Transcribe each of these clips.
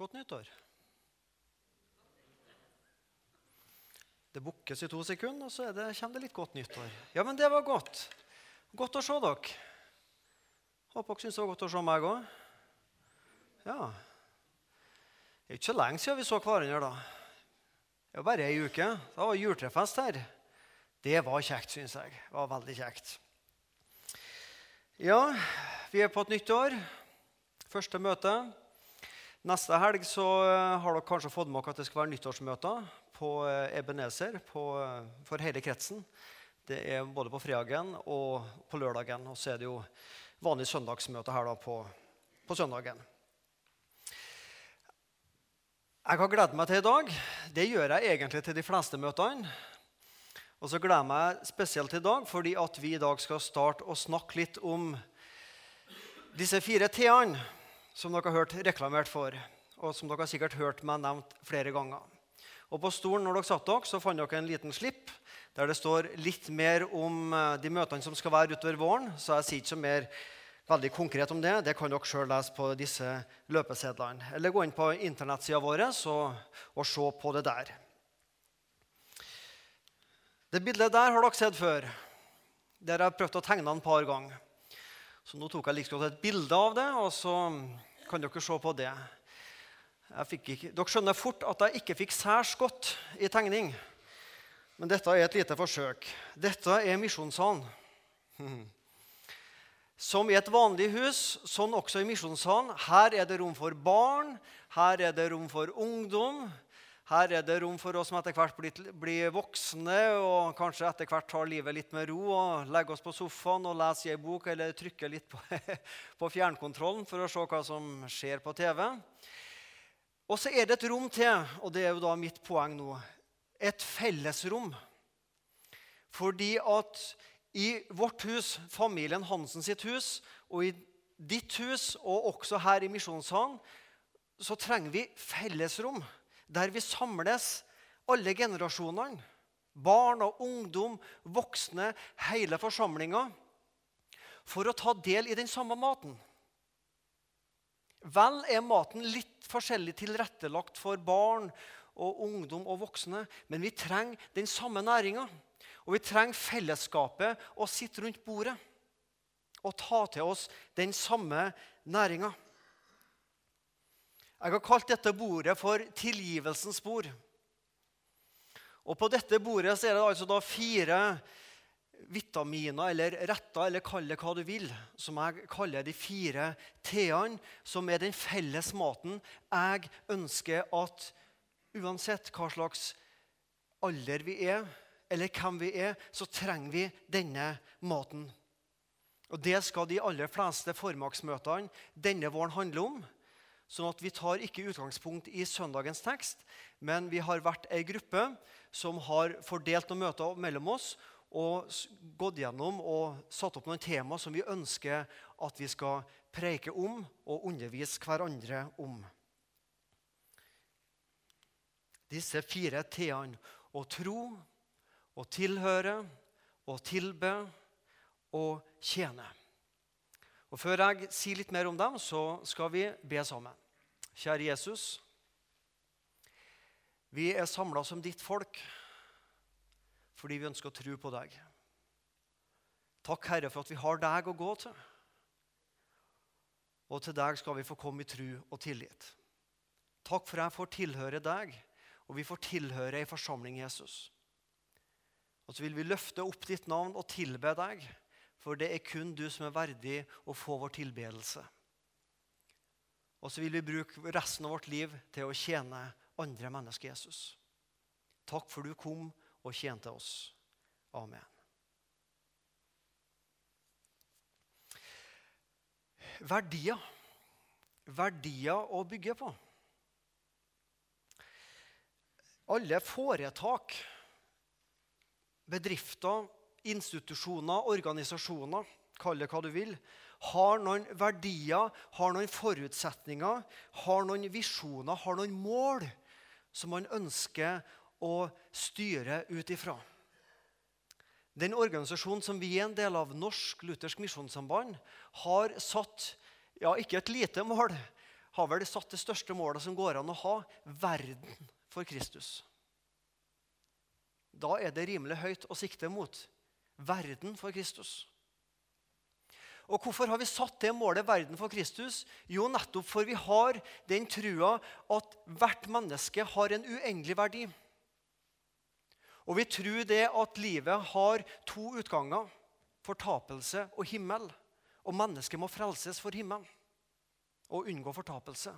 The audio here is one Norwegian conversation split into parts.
Godt nyttår. Det bukkes i to sekunder, og så det, kommer det litt godt nyttår. Ja, men det var godt. Godt å se dere. Håper dere syns det var godt å se meg òg. Ja. Det er ikke så lenge siden vi så hverandre, da. Det var bare ei uke. Da var juletrefest her. Det var kjekt, syns jeg. Det var veldig kjekt. Ja, vi er på et nytt år. Første møte. Neste helg så eh, har dere kanskje fått med dere at det skal være nyttårsmøter på eh, Ebenezer på, eh, for hele kretsen. Det er både på fredagen og på lørdagen. Og så er det jo vanlig søndagsmøte her da på, på søndagen. Jeg har gledet meg til i dag. Det gjør jeg egentlig til de fleste møtene. Og så gleder jeg meg spesielt i dag fordi at vi i dag skal starte å snakke litt om disse fire T-ene som dere har hørt reklamert for, og som dere har sikkert hørt meg nevnt flere ganger. Og På stolen når dere satt dere, så fant dere en liten slipp der det står litt mer om eh, de møtene som skal være utover våren. Så jeg sier ikke så mer veldig konkret om det. Det kan dere sjøl lese på disse løpesedlene. Eller gå inn på internettsida vår og, se på det der. Det bildet der har dere sett før. Der jeg har prøvd å tegne et par ganger. Så nå tok jeg liksom et bilde av det, og så kan dere se på det. Ikke, dere skjønner fort at jeg ikke fikk særs godt i tegning. Men dette er et lite forsøk. Dette er misjonssalen. Som i et vanlig hus, sånn også i misjonssalen. Her er det rom for barn, her er det rom for ungdom, her er det rom for oss som etter hvert blir, blir, voksne og kanskje etter hvert tar livet litt med ro og legger oss på sofaen og leser i ei bok eller trykker litt på, på, fjernkontrollen for å se hva som skjer på TV. Og så er det et rom til, og det er jo da mitt poeng nå. Et fellesrom. Fordi at i vårt hus, familien Hansen sitt hus, og i ditt hus, og også her i Misjonssalen, så trenger vi fellesrom der vi samles, alle generasjonene. Barn og ungdom, voksne, hele forsamlinga. For å ta del i den samme maten. Vel er maten litt forskjellig tilrettelagt for barn og ungdom og voksne, men vi trenger den samme næringa. Og vi trenger fellesskapet å sitte rundt bordet og ta til oss den samme næringa. Jeg har kalt dette bordet for tilgivelsens bord. Og På dette bordet så er det altså da fire vitaminer, eller retter, eller kall det hva du vil, som jeg kaller de fire T-ene, som er den felles maten jeg ønsker at uansett hva slags alder vi er, eller hvem vi er, så trenger vi denne maten. Og Det skal de aller fleste formaksmøtene denne våren handle om. Sånn at vi tar ikke utgangspunkt i søndagens tekst, men vi har vært ei gruppe som har fordelt noen møter mellom oss og gått gjennom og satt opp noen tema som vi ønsker at vi skal preike om og undervise hverandre om. Disse fire t-ene å tro, å tilhøre, å tilbe og tjene. Og Før jeg sier litt mer om dem, så skal vi be sammen. Kjære Jesus. Vi er samla som ditt folk fordi vi ønsker å tro på deg. Takk, Herre, for at vi har deg å gå til. Og til deg skal vi få komme i tro og tillit. Takk for at jeg får tilhøre deg, og vi får tilhøre ei forsamling, Jesus. Og så vil vi løfte opp ditt navn og tilbe deg for det er kun du som er verdig å få vår tilbedelse. Og så vil vi bruke resten av vårt liv til å tjene andre mennesker Jesus. Takk for du kom og tjente oss. Amen. Verdier. Verdier å bygge på. Alle foretak, bedrifter, institusjoner, organisasjoner, kall det hva du vil, har noen verdier, har noen forutsetninger, har noen visjoner, har noen mål som man ønsker å styre ut ifra. Den organisasjonen som vi er en del av, Norsk Luthersk Misjonssamband, har satt ja, ikke et lite mål, har vel satt det største målet som går an å ha verden for Kristus. Da er det rimelig høyt å sikte mot. Verden for Kristus. Og Hvorfor har vi satt det målet verden for Kristus? Jo, nettopp for vi har den trua at hvert menneske har en uendelig verdi. Og vi tror det at livet har to utganger. Fortapelse og himmel. Og mennesket må frelses for himmelen og unngå fortapelse.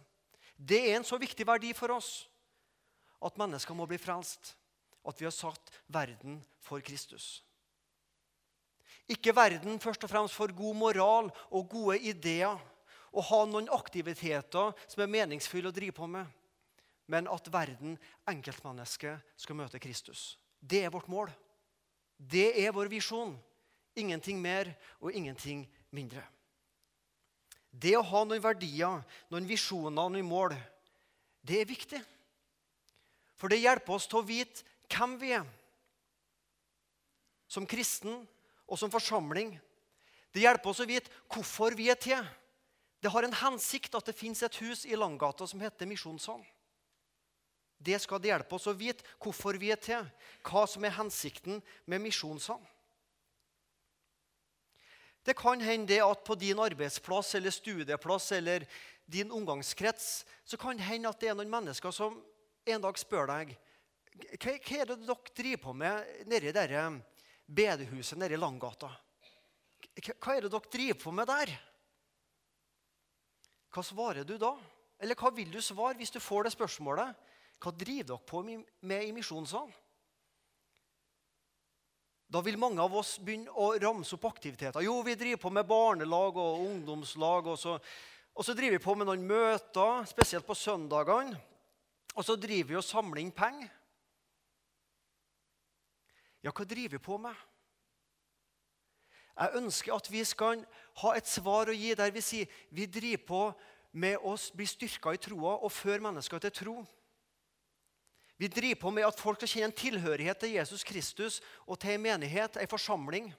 Det er en så viktig verdi for oss at mennesker må bli frelst. At vi har satt verden for Kristus. Ikke verden først og fremst for god moral og gode ideer. Og ha noen aktiviteter som er meningsfulle å drive på med. Men at verden, enkeltmennesket, skal møte Kristus. Det er vårt mål. Det er vår visjon. Ingenting mer og ingenting mindre. Det å ha noen verdier, noen visjoner, noen mål, det er viktig. For det hjelper oss til å vite hvem vi er. Som kristen og som forsamling. Det hjelper oss å vite hvorfor vi er til. Det har en hensikt at det fins et hus i Langgata som heter Misjonssalen. Det skal det hjelpe oss å vite hvorfor vi er til, hva som er hensikten med Misjonssalen. Det kan hende det at på din arbeidsplass eller studieplass eller din omgangskrets så kan det hende at det er noen mennesker som en dag spør deg hva, hva er det dere driver på med nedi dette bedehuset nede i Langgata. Hva er det dere driver på med der? Hva svarer du da? Eller hva vil du svare hvis du får det spørsmålet? Hva driver dere på med i misjonssalen? Da vil mange av oss begynne å ramse opp aktiviteter. Jo, vi driver på med barnelag og ungdomslag. Og så, og så driver vi på med noen møter, spesielt på søndagene. Og så driver vi og samler inn penger. Ja, hva driver vi på med? Jeg ønsker at vi skal ha et svar å gi der vi sier vi driver på med å bli styrka i troa og føre mennesker til tro. Vi driver på med at folk skal kjenne en tilhørighet til Jesus Kristus og til en menighet, en forsamling.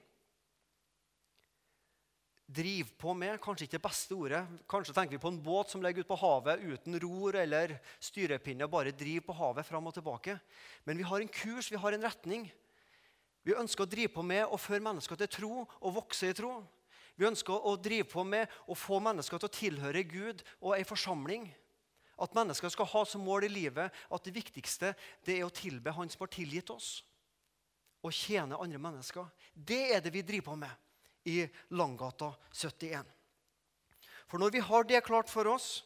Driv på med, kanskje ikke det beste ordet. Kanskje tenker vi på en båt som ligger ute på havet uten ror eller styrepinne bare driver på havet fram og tilbake. Men vi har en kurs, vi har en retning. Vi ønsker å drive på med å føre mennesker til tro og vokse i tro. Vi ønsker å drive på med å få mennesker til å tilhøre Gud og ei forsamling. At mennesker skal ha som mål i livet at det viktigste det er å tilbe Han som har tilgitt oss. Og tjene andre mennesker. Det er det vi driver på med i Langgata 71. For når vi har det klart for oss,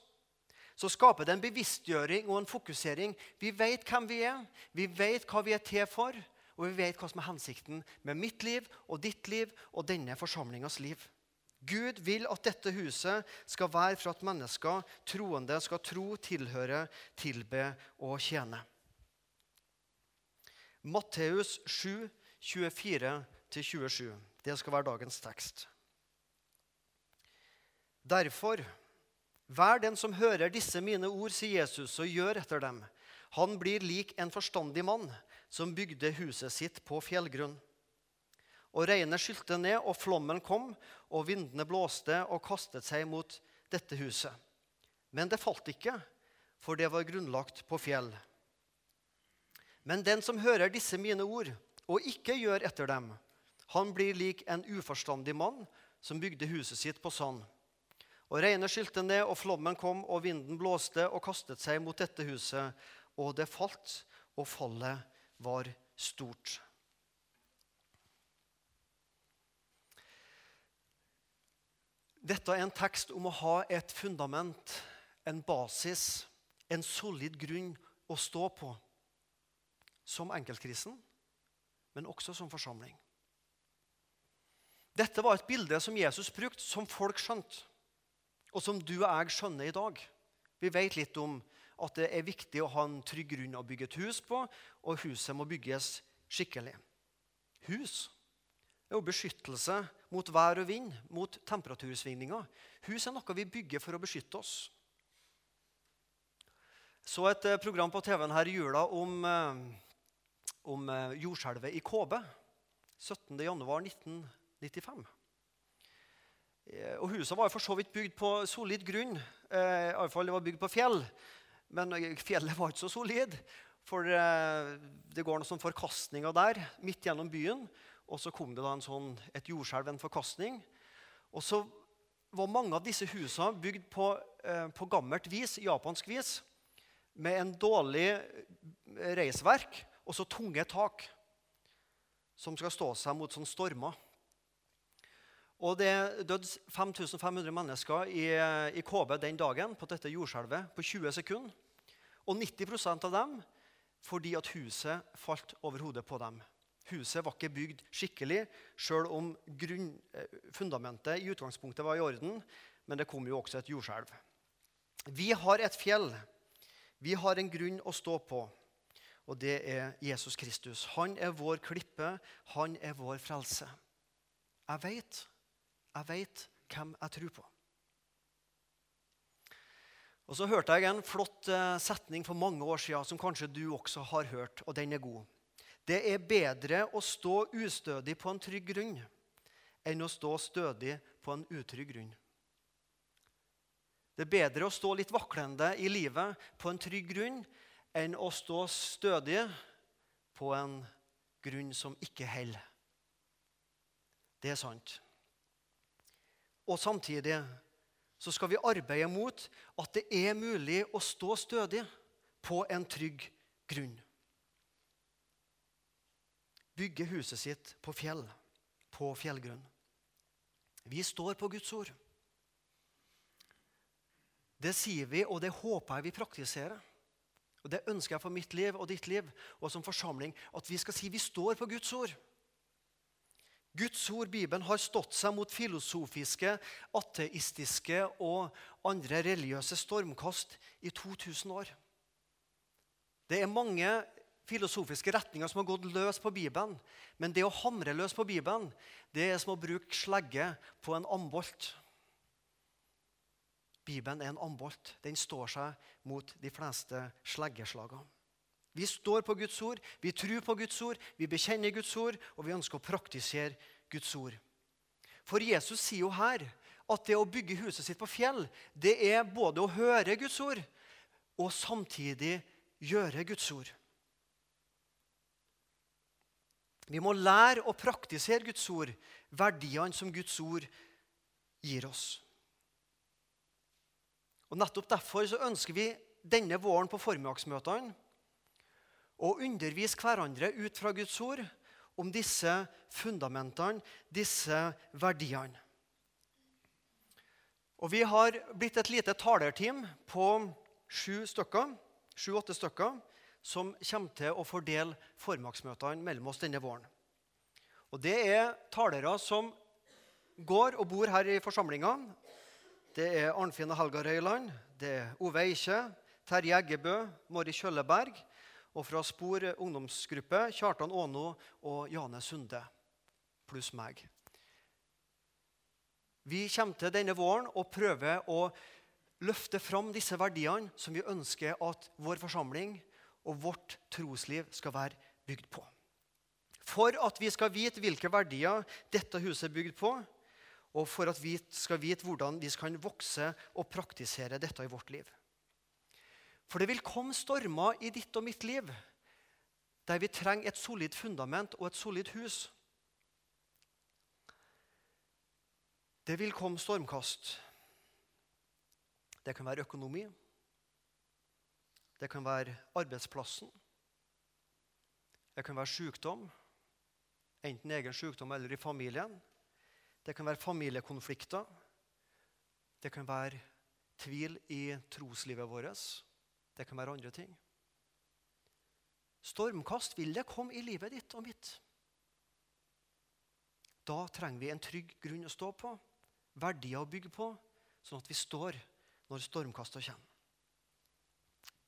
så skaper det en bevisstgjøring og en fokusering. Vi vet hvem vi er, vi vet hva vi er til for og vi vet hva som er hensikten med mitt liv og ditt liv og denne forsamlingas liv. Gud vil at dette huset skal være for at mennesker, troende, skal tro, tilhøre, tilbe og tjene. Matteus 7, 24-27. Det skal være dagens tekst. Derfor, vær den som hører disse mine ord, sier Jesus, og gjør etter dem. Han blir lik en forstandig mann som bygde huset sitt på fjellgrunn. Og regnet skylte ned, og flommen kom, og vindene blåste og kastet seg mot dette huset. Men det falt ikke, for det var grunnlagt på fjell. Men den som hører disse mine ord, og ikke gjør etter dem, han blir lik en uforstandig mann som bygde huset sitt på sand. Og regnet skylte ned, og flommen kom, og vinden blåste og kastet seg mot dette huset, og det falt, og fallet var stort. Dette er en tekst om å ha et fundament, en basis, en solid grunn å stå på. Som enkeltkrisen, men også som forsamling. Dette var et bilde som Jesus brukte, som folk skjønte, og som du og jeg skjønner i dag. Vi vet litt om at det er viktig å ha en trygg grunn å bygge et hus på, og huset må bygges skikkelig. Hus er jo beskyttelse mot vær og vind, mot temperatursvingninger. Hus er noe vi bygger for å beskytte oss. Så et eh, program på TV-en her i jula om, eh, om eh, jordskjelvet i Kåbe. 17.1.1995. Eh, og Huset var for så vidt bygd på solid grunn. Eh, i alle fall Det var bygd på fjell. Men fjellet var ikke så solid. For eh, det går noen forkastninger der midt gjennom byen. Og så kom det da sånn, et jordskjelv, en forkastning. Og så var mange av disse husene bygd på, eh, på gammelt vis, japansk vis, med en dårlig reisverk og så tunge tak som skal stå seg mot sånne stormer. Og Det døde 5500 mennesker i, i KB den dagen på dette jordskjelvet på 20 sekunder. Og 90% av dem fordi at huset falt over hodet på dem. Huset var ikke bygd skikkelig, sjøl om grunn, eh, fundamentet i utgangspunktet var i orden. Men det kom jo også et jordskjelv. Vi har et fjell. Vi har en grunn å stå på, og det er Jesus Kristus. Han er vår klippe, han er vår frelse. Jeg veit, jeg veit hvem jeg tror på. Og Så hørte jeg en flott eh, setning for mange år siden som kanskje du også har hørt, og den er god. Det er bedre å stå ustødig på en trygg grunn enn å stå stødig på en utrygg grunn. Det er bedre å stå litt vaklende i livet på en trygg grunn enn å stå stødig på en grunn som ikke holder. Det er sant. Og samtidig så skal vi arbeide mot at det er mulig å stå stødig på en trygg grunn. Bygge huset sitt på fjell, på fjellgrunn. Vi står på Guds ord. Det sier vi, og det håper jeg vi praktiserer. Og Det ønsker jeg for mitt liv og ditt liv og som forsamling. At vi skal si vi står på Guds ord. Guds ord, Bibelen, har stått seg mot filosofiske, ateistiske og andre religiøse stormkast i 2000 år. Det er mange filosofiske retninger som har gått løs på Bibelen. Men det å hamre løs på Bibelen det er som å bruke slegge på en ambolt. Bibelen er en ambolt. Den står seg mot de fleste sleggeslagene. Vi står på Guds ord, vi tror på Guds ord, vi bekjenner Guds ord, og vi ønsker å praktisere Guds ord. For Jesus sier jo her at det å bygge huset sitt på fjell, det er både å høre Guds ord og samtidig gjøre Guds ord. Vi må lære å praktisere Guds ord, verdiene som Guds ord gir oss. Og Nettopp derfor så ønsker vi denne våren på formiddagsmøtene å undervise hverandre ut fra Guds ord om disse fundamentene, disse verdiene. Og Vi har blitt et lite talerteam på sju stykker, sju-åtte stykker som kommer til å fordele formaksmøtene mellom oss denne våren. Og Det er talere som går og bor her i forsamlinga. Det er Arnfinn og Helga Røyland, det er Ove Eikje, Terje Eggebø, Mari Kjølleberg og fra Spor ungdomsgruppe Kjartan Aano og Jane Sunde, pluss meg. Vi kommer til denne våren og prøver å løfte fram disse verdiene som vi ønsker at vår forsamling og vårt trosliv skal være bygd på. For at vi skal vite hvilke verdier dette huset er bygd på, og for at vi skal vite hvordan vi skal vokse og praktisere dette i vårt liv. For det vil komme stormer i ditt og mitt liv der vi trenger et solid fundament og et solid hus. Det vil komme stormkast. Det kan være økonomi. Det kan være arbeidsplassen. Det kan være sykdom, enten egen sykdom eller i familien. Det kan være familiekonflikter. Det kan være tvil i troslivet vårt. Det kan være andre ting. Stormkast vil det komme i livet ditt og mitt. Da trenger vi en trygg grunn å stå på, verdier å bygge på, sånn at vi står når stormkasta kommer.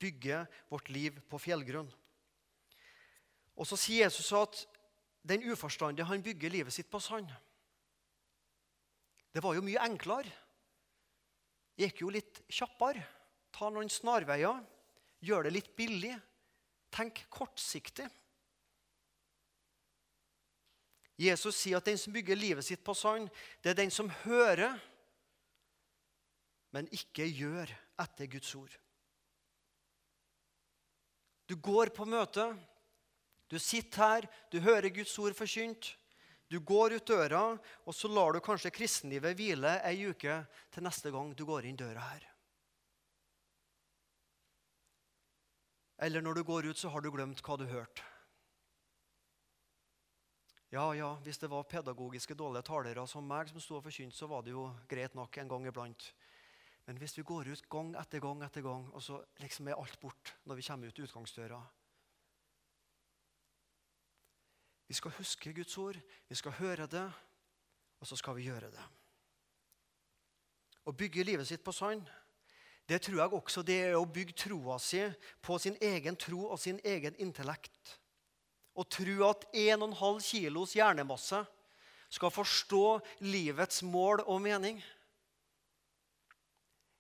Bygge vårt liv på fjellgrunn. Og så sier Jesus at den uforstandige han bygger livet sitt på sand. Det var jo mye enklere. Gikk jo litt kjappere. Ta noen snarveier. Gjør det litt billig. Tenk kortsiktig. Jesus sier at den som bygger livet sitt på sand, det er den som hører men ikke gjør etter Guds ord. Du går på møte, du sitter her, du hører Guds ord forkynt. Du går ut døra, og så lar du kanskje kristenlivet hvile ei uke til neste gang du går inn døra her. Eller når du går ut, så har du glemt hva du hørte. Ja, ja, hvis det var pedagogiske dårlige talere som meg som sto og forkynte, så var det jo greit nok en gang iblant. Men hvis vi går ut gang etter gang etter gang, og så liksom er alt bort når vi kommer ut utgangsdøra Vi skal huske Guds ord, vi skal høre det, og så skal vi gjøre det. Å bygge livet sitt på sand, det tror jeg også det er å bygge troa si på sin egen tro og sin egen intellekt Å tro at 1,5 kilos hjernemasse skal forstå livets mål og mening.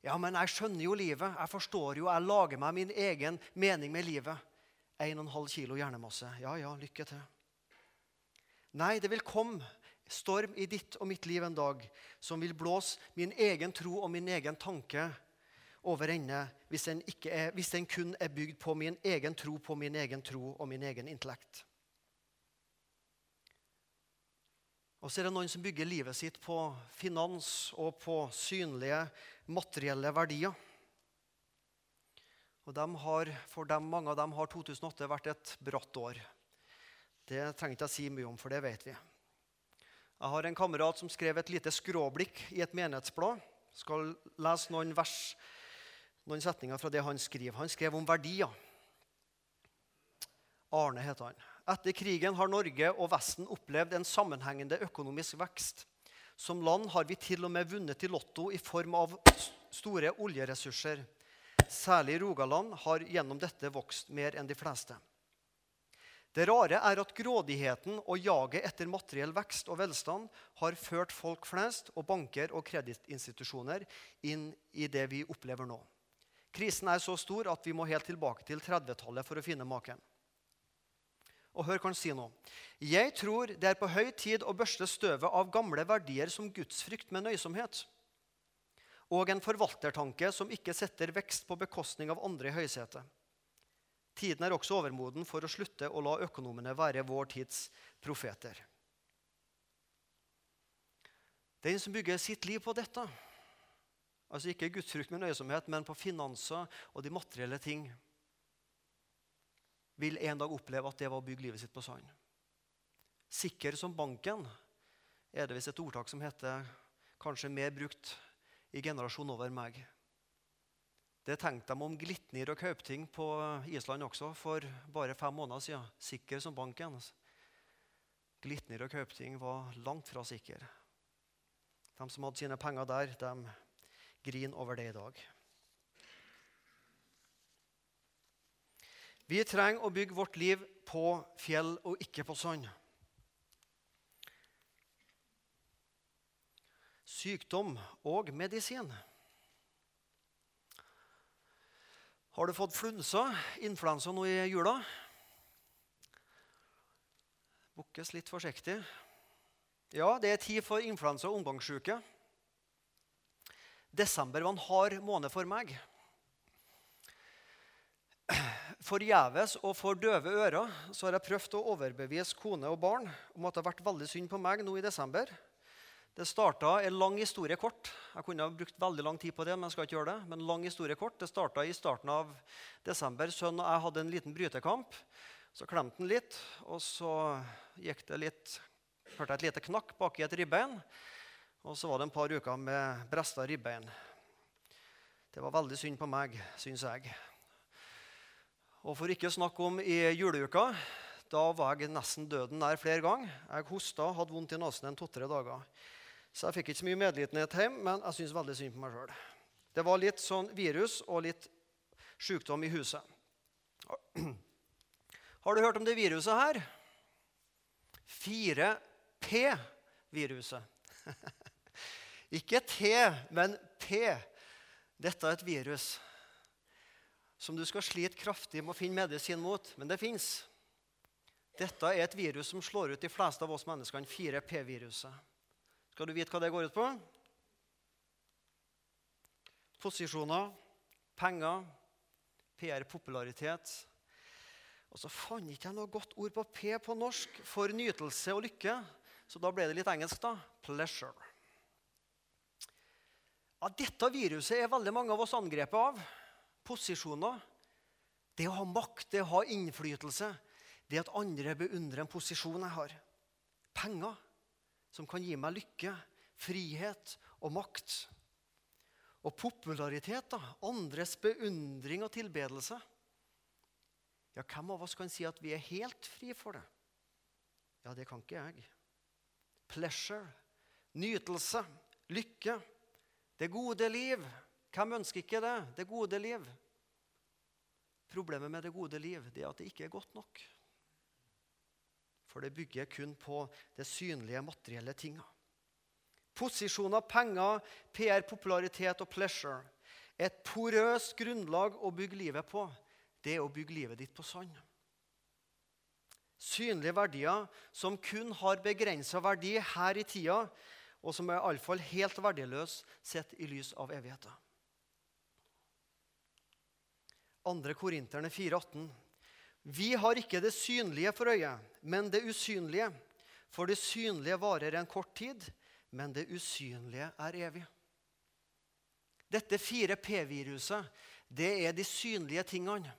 Ja, men jeg skjønner jo livet. Jeg forstår jo, jeg lager meg min egen mening med livet. 1,5 kilo hjernemasse. Ja, ja, lykke til. Nei, det vil komme storm i ditt og mitt liv en dag som vil blåse min egen tro og min egen tanke over ende hvis den, hvis den kun er bygd på min egen tro på min egen tro og min egen intellekt. Og så er det noen som bygger livet sitt på finans og på synlige, materielle verdier. Og har, For dem, mange av dem har 2008 vært et bratt år. Det trenger ikke jeg si mye om, for det vet vi. Jeg har en kamerat som skrev et lite skråblikk i et menighetsblad. Skal lese noen vers, noen setninger fra det han skriver. Han skrev om verdier. Arne heter han. Etter krigen har Norge og Vesten opplevd en sammenhengende økonomisk vekst. Som land har vi til og med vunnet i Lotto i form av store oljeressurser. Særlig Rogaland har gjennom dette vokst mer enn de fleste. Det rare er at grådigheten og jaget etter materiell vekst og velstand har ført folk flest og banker og kredittinstitusjoner inn i det vi opplever nå. Krisen er så stor at vi må helt tilbake til 30-tallet for å finne maken. Og hør hva han sier nå. Jeg tror det er på høy tid å børste støvet av gamle verdier som gudsfrykt med nøysomhet. Og en forvaltertanke som ikke setter vekst på bekostning av andre i høysetet. Tiden er også overmoden for å slutte å la økonomene være vår tids profeter. Den som bygger sitt liv på dette, altså ikke gudsfrykt med nøysomhet, men på finanser og de materielle ting, vil en dag oppleve at det var å bygge livet sitt på sand. Sikker som banken er det visst et ordtak som heter kanskje mer brukt i generasjonen over meg. Det tenkte de om Glitnir og Kaupting på Island også for bare fem måneder siden. Sikker som banken. Glitnir og Kaupting var langt fra sikre. De som hadde sine penger der, de griner over det i dag. Vi trenger å bygge vårt liv på fjell og ikke på sand. Sykdom og medisin. Har du fått flunsa, influensa, nå i jula? Bukkes litt forsiktig. Ja, det er tid for influensa og omgangssjuke. Desember var en hard måned for meg forgjeves og for døve ører så har jeg prøvd å overbevise kone og barn om at det har vært veldig synd på meg nå i desember. Det starta en lang historie kort. Jeg kunne ha brukt veldig lang tid på det, men jeg skal ikke gjøre det. Men lang historie kort. Det starta i starten av desember. Sønnen og jeg hadde en liten brytekamp. Så klemte han litt, og så gikk det litt Hørte jeg et lite knakk baki et ribbein. Og så var det en par uker med bresta ribbein. Det var veldig synd på meg, syns jeg. Og for ikke å snakke om i juleuka. Da var jeg nesten døden nær flere ganger. Jeg hosta hadde vondt i nesen en to-tre dager. Så jeg fikk ikke så mye medlidenhet hjemme, men jeg syns veldig synd på meg sjøl. Det var litt sånn virus og litt sykdom i huset. Har du hørt om det viruset her? 4P-viruset. Ikke T, men P. Dette er et virus som du skal slite kraftig med å finne medisin mot, men det fins. Dette er et virus som slår ut de fleste av oss menneskene, 4P-viruset. Skal du vite hva det går ut på? posisjoner, penger, PR, popularitet. Og så fant jeg ikke noe godt ord på P på norsk for nytelse og lykke. Så da ble det litt engelsk, da. Pleasure. Ja, dette viruset er veldig mange av oss angrepet av. Posisjoner. Det å ha makt, det å ha innflytelse. Det at andre beundrer en posisjon jeg har. Penger som kan gi meg lykke, frihet og makt. Og popularitet, da. Andres beundring og tilbedelse. Ja, hvem av oss kan si at vi er helt fri for det? Ja, det kan ikke jeg. Pleasure, nytelse, lykke, det gode liv. Hvem ønsker ikke det? Det gode liv. Problemet med det gode liv det er at det ikke er godt nok. For det bygger kun på det synlige, materielle tinga. Posisjoner, penger, PR, popularitet og pleasure. Et porøst grunnlag å bygge livet på det er å bygge livet ditt på sand. Synlige verdier som kun har begrensa verdi her i tida, og som er iallfall helt verdiløs sett i lys av evigheten. 2. Korinterne 4,18. Vi har ikke det synlige for øyet, men det usynlige. For det synlige varer en kort tid, men det usynlige er evig. Dette 4P-viruset, det er de synlige tingene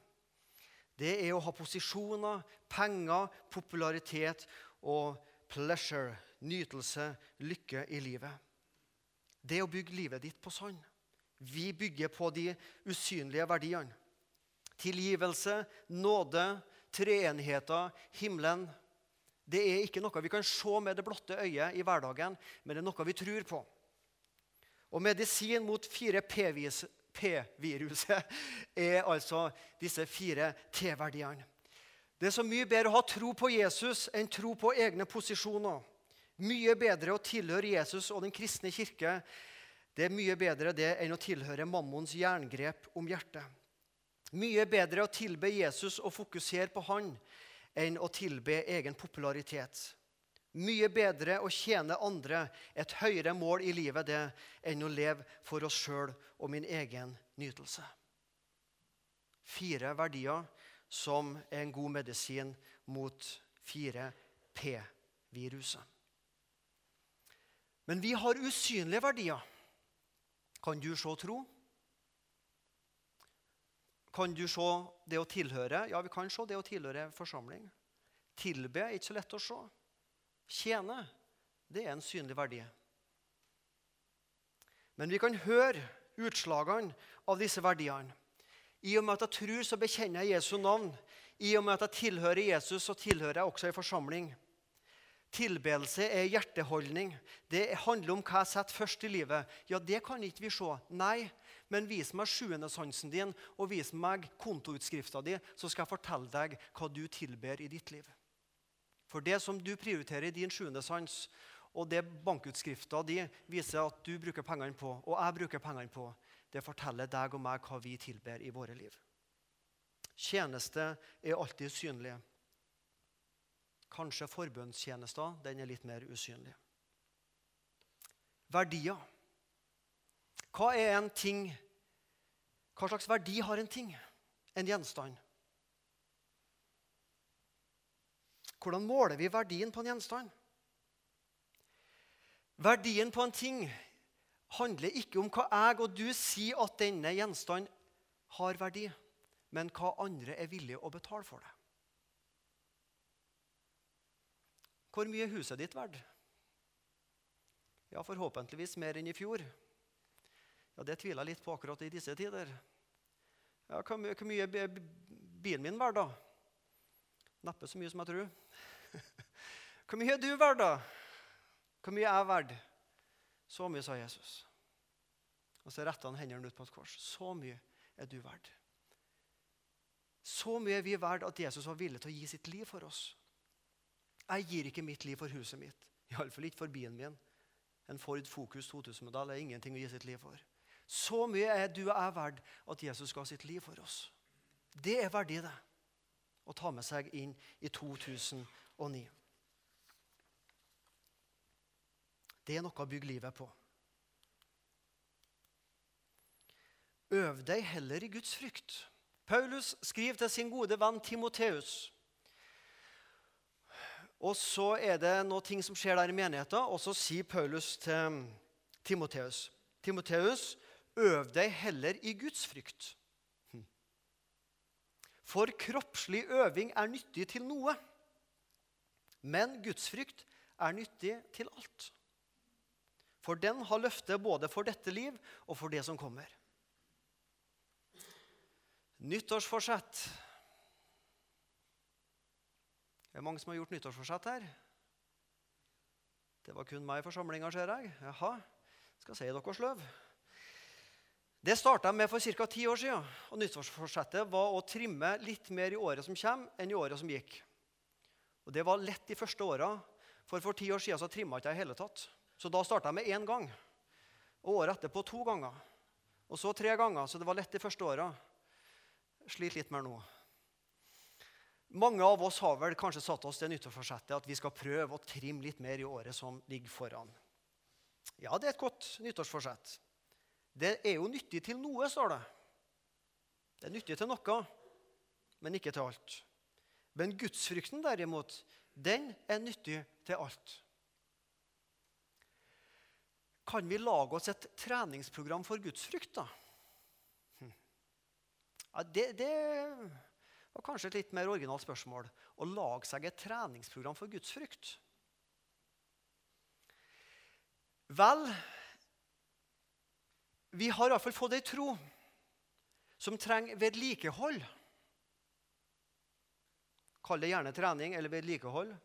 det er å ha posisjoner, penger, popularitet og pleasure, nytelse, lykke i livet. Det å bygge livet ditt på sand. Vi bygger på de usynlige verdiene. Tilgivelse, nåde, treenigheter, himmelen. Det er ikke noe vi kan se med det blotte øyet i hverdagen, men det er noe vi tror på. Og medisin mot fire P-vis P-viruset er altså disse fire T-verdiene. Det er så mye bedre å ha tro på Jesus enn tro på egne posisjoner. Mye bedre å tilhøre Jesus og den kristne kirke. Det er mye bedre det enn å tilhøre mammons jerngrep om hjertet. Mye bedre å tilbe Jesus og fokusere på han enn å tilbe egen popularitet. Mye bedre å tjene andre, et høyere mål i livet, det, enn å leve for oss sjøl og min egen nytelse. Fire verdier som er en god medisin mot 4P-viruset. Men vi har usynlige verdier. Kan du se tro? Kan du se det å tilhøre? Ja, vi kan se det å tilhøre forsamling. Tilbe er ikke så lett å se. Tjene, det er en synlig verdi. Men vi kan høre utslagene av disse verdiene. I og med at jeg tror, så bekjenner jeg Jesu navn. I og med at jeg tilhører Jesus, så tilhører jeg også en forsamling. Tilbedelse er hjerteholdning. Det handler om hva jeg setter først i livet. Ja, det kan ikke vi se. Nei, men vis meg sjuendesansen din og vis meg kontoutskrifta di, så skal jeg fortelle deg hva du tilber i ditt liv. For det som du prioriterer i din sjuende sans, og det bankutskrifta di viser at du bruker pengene på, og jeg bruker pengene på, det forteller deg og meg hva vi tilber i våre liv. Tjeneste er alltid synlig. Kanskje forbønnstjenester den er litt mer usynlig. Verdier. Hva er en ting Hva slags verdi har en ting? En gjenstand? Hvordan måler vi verdien på en gjenstand? Verdien på en ting handler ikke om hva jeg og du sier at denne gjenstand har verdi, men hva andre er villige å betale for det. Hvor mye er huset ditt verdt? Ja, Forhåpentligvis mer enn i fjor. Ja, Det tviler jeg litt på akkurat i disse tider. Ja, Hvor mye, mye er bilen min verdt, da? Neppe så mye som jeg tror. Hvor mye er du verdt, da? Hvor mye er jeg verdt? Så mye, sa Jesus. Og så retta han hendene ut på et kors. Så mye er du verdt. Så mye er vi verdt at Jesus var villig til å gi sitt liv for oss. Jeg gir ikke mitt liv for huset mitt. Iallfall ikke for bilen min. En Ford Focus 2000-modell er ingenting å gi sitt liv for. Så mye er du og jeg verdt at Jesus ga sitt liv for oss. Det er verdig, det. Å ta med seg inn i 2009. Det er noe å bygge livet på. Øv deg heller i Guds frykt. Paulus skriver til sin gode venn Timoteus. Og så er det noe ting som skjer der i menigheten, og så sier Paulus til Timoteus Timoteus, øv deg heller i Guds frykt. Hm. For kroppslig øving er nyttig til noe, men Guds frykt er nyttig til alt. For den har løftet både for dette liv og for det som kommer. Nyttårsforsett. Det er mange som har gjort nyttårsforsett her. Det var kun meg i forsamlinga, ser jeg. Jaha, skal si dere sløv. Det starta med for ca. ti år siden. og Nyttårsforsettet var å trimme litt mer i året som kommer, enn i året som gikk. Og Det var lett de første åra, for for ti år siden så trimma ikke jeg i hele tatt. Så da starta jeg med én gang. Og året etterpå to ganger. Og så tre ganger, så det var lett de første åra. Sliter litt mer nå. Mange av oss har vel kanskje satt oss det nyttårsforsettet at vi skal prøve å trimme litt mer i året som ligger foran. Ja, det er et godt nyttårsforsett. Det er jo nyttig til noe, står det. Det er nyttig til noe, men ikke til alt. Men gudsfrykten, derimot, den er nyttig til alt. Kan vi lage oss et treningsprogram for gudsfrykt, da? Hm. Ja, det, det var kanskje et litt mer originalt spørsmål. Å lage seg et treningsprogram for gudsfrykt. Vel, vi har iallfall fått ei tro som trenger vedlikehold. Kall det gjerne trening eller vedlikehold.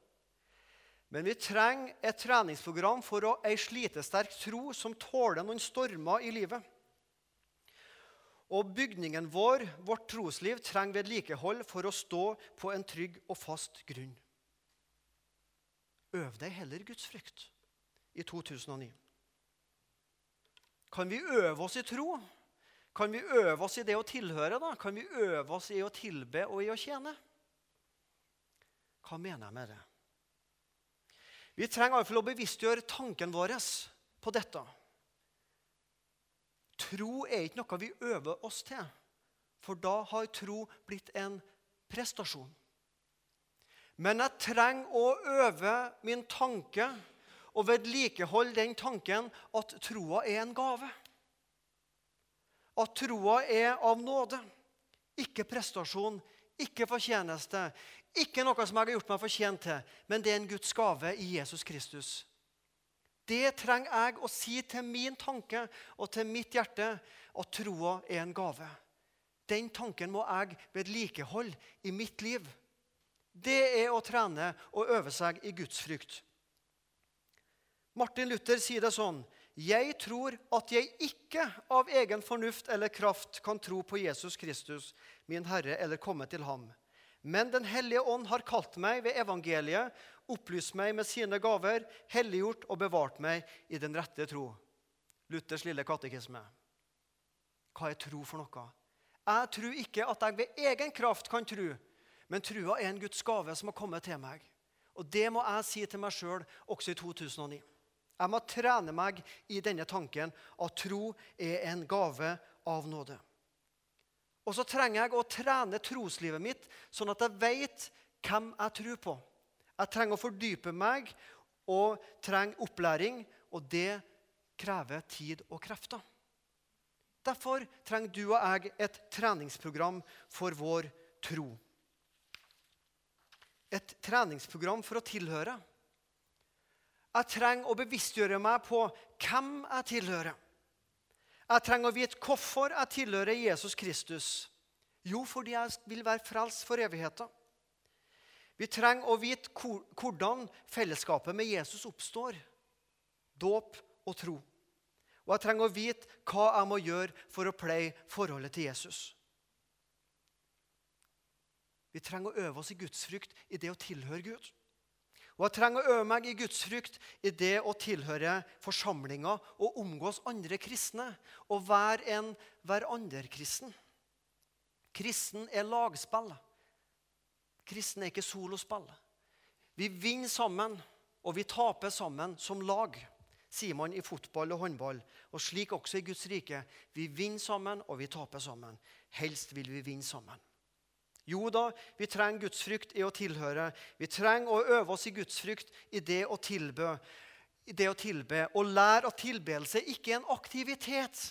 Men vi trenger et treningsprogram for å ei slitesterk tro som tåler noen stormer i livet. Og bygningen vår, vårt trosliv, trenger vedlikehold for å stå på en trygg og fast grunn. Øv deg heller Guds frykt i 2009. Kan vi øve oss i tro? Kan vi øve oss i det å tilhøre? da? Kan vi øve oss i å tilbe og i å tjene? Hva mener jeg med det? Vi trenger iallfall å bevisstgjøre tanken vår på dette. Tro er ikke noe vi øver oss til, for da har tro blitt en prestasjon. Men jeg trenger å øve min tanke og vedlikeholde den tanken at troa er en gave. At troa er av nåde, ikke prestasjon, ikke fortjeneste, ikke noe som jeg har gjort meg fortjent til, men det er en Guds gave i Jesus Kristus. Det trenger jeg å si til min tanke og til mitt hjerte, at troa er en gave. Den tanken må jeg vedlikeholde i mitt liv. Det er å trene og øve seg i gudsfrykt. Martin Luther sier det sånn Jeg tror at jeg ikke av egen fornuft eller kraft kan tro på Jesus Kristus, min Herre, eller komme til ham. Men Den hellige ånd har kalt meg ved evangeliet, opplyst meg med sine gaver, helliggjort og bevart meg i den rette tro. Luthers lille katekisme. Hva er tro for noe? Jeg tror ikke at jeg ved egen kraft kan tro, men trua er en Guds gave som har kommet til meg. Og det må jeg si til meg sjøl også i 2009. Jeg må trene meg i denne tanken at tro er en gave av nåde. Og så trenger jeg å trene troslivet mitt, sånn at jeg vet hvem jeg tror på. Jeg trenger å fordype meg og trenger opplæring, og det krever tid og krefter. Derfor trenger du og jeg et treningsprogram for vår tro. Et treningsprogram for å tilhøre. Jeg trenger å bevisstgjøre meg på hvem jeg tilhører. Jeg trenger å vite hvorfor jeg tilhører Jesus Kristus. Jo, fordi jeg vil være frelst for evigheten. Vi trenger å vite hvordan fellesskapet med Jesus oppstår. Dåp og tro. Og jeg trenger å vite hva jeg må gjøre for å pleie forholdet til Jesus. Vi trenger å øve oss i gudsfrykt i det å tilhøre Gud. Og jeg trenger å øve meg i gudsfrykt i det å tilhøre forsamlinger og omgås andre kristne. Og være en hverandre-kristen. Kristen er lagspill. Kristen er ikke solospill. Vi vinner sammen, og vi taper sammen som lag. sier man i fotball og håndball, og slik også i Guds rike. Vi vinner sammen, og vi taper sammen. Helst vil vi vinne sammen. Jo da, vi trenger gudsfrykt i å tilhøre. Vi trenger å øve oss i gudsfrykt i det å tilbe. I det å tilbe. Og lære at tilbedelse ikke er en aktivitet.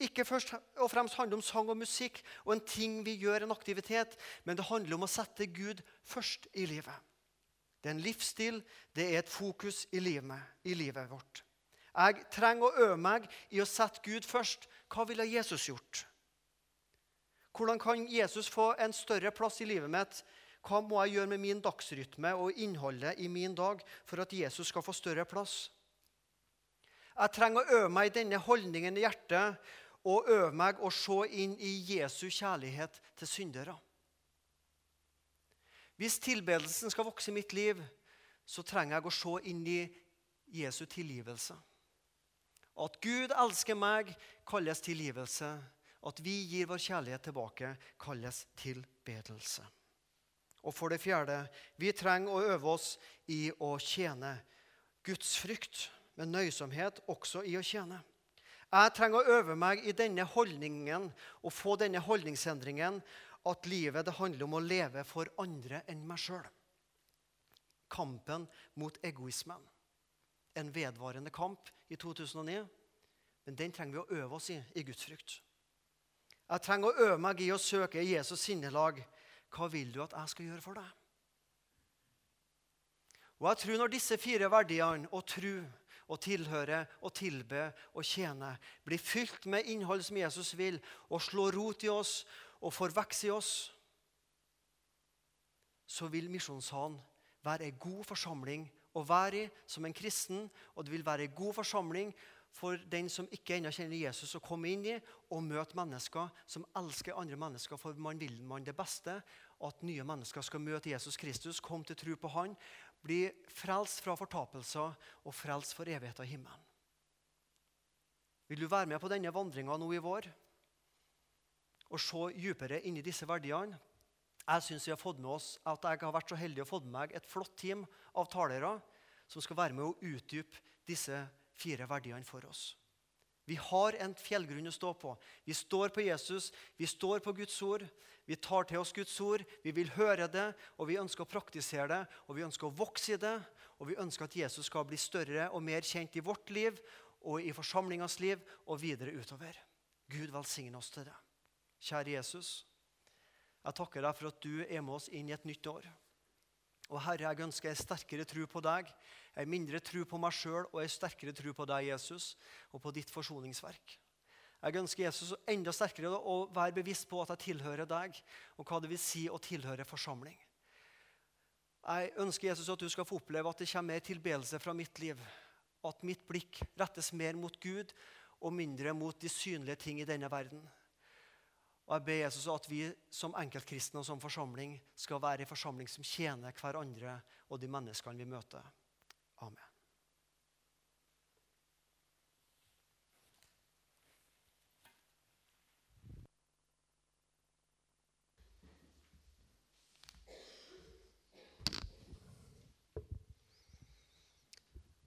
Ikke først og fremst handler om sang og musikk og en ting vi gjør, en aktivitet, men det handler om å sette Gud først i livet. Det er en livsstil, det er et fokus i livet, i livet vårt. Jeg trenger å øve meg i å sette Gud først. Hva ville Jesus gjort? Hvordan kan Jesus få en større plass i livet mitt? Hva må jeg gjøre med min dagsrytme og innholdet i min dag for at Jesus skal få større plass? Jeg trenger å øve meg i denne holdningen i hjertet og øve meg å se inn i Jesu kjærlighet til syndere. Hvis tilbedelsen skal vokse i mitt liv, så trenger jeg å se inn i Jesu tilgivelse. At Gud elsker meg, kalles tilgivelse. At vi gir vår kjærlighet tilbake, kalles tilbedelse. Og for det fjerde vi trenger å øve oss i å tjene. Guds frykt med nøysomhet også i å tjene. Jeg trenger å øve meg i denne holdningen og få denne holdningsendringen at livet det handler om å leve for andre enn meg sjøl. Kampen mot egoismen. En vedvarende kamp i 2009. Men den trenger vi å øve oss i i Guds frykt. Jeg trenger å øve meg i å søke Jesus sinnelag. Hva vil du at jeg skal gjøre for deg? Og jeg tror Når disse fire verdiene og tro, å tilhøre, og tilbe og tjene Bli fylt med innhold som Jesus vil, og slå rot i oss og får vokse i oss, så vil Misjonssalen være en god forsamling å være i som en kristen. Og det vil være en god forsamling for den som ikke ennå kjenner Jesus, å komme inn i og møte mennesker som elsker andre mennesker. For man vil man det beste, at nye mennesker skal møte Jesus Kristus, komme til tro på Han, bli frelst fra fortapelser og frelst for evigheten i himmelen. Vil du være med på denne vandringa nå i vår og se dypere inn i disse verdiene? Jeg synes vi har fått med oss at jeg har vært så heldig å få med meg et flott team av talere som skal være med å utdype disse fire verdiene for oss. Vi har en fjellgrunn å stå på. Vi står på Jesus, vi står på Guds ord. Vi tar til oss Guds ord, vi vil høre det, og vi ønsker å praktisere det. Og vi ønsker å vokse i det, og vi ønsker at Jesus skal bli større og mer kjent i vårt liv og i forsamlingas liv og videre utover. Gud velsigne oss til det. Kjære Jesus, jeg takker deg for at du er med oss inn i et nytt år. Og Herre, jeg ønsker en sterkere tro på deg, en mindre tro på meg sjøl og en sterkere tro på deg, Jesus, og på ditt forsoningsverk. Jeg ønsker Jesus enda sterkere å være bevisst på at jeg tilhører deg, og hva det vil si å tilhøre forsamling. Jeg ønsker Jesus at du skal få oppleve at det kommer mer tilbedelse fra mitt liv. At mitt blikk rettes mer mot Gud og mindre mot de synlige ting i denne verden. Og jeg ber Jesus at vi som enkeltkristne og som forsamling skal være en forsamling som tjener hverandre og de menneskene vi møter. Amen.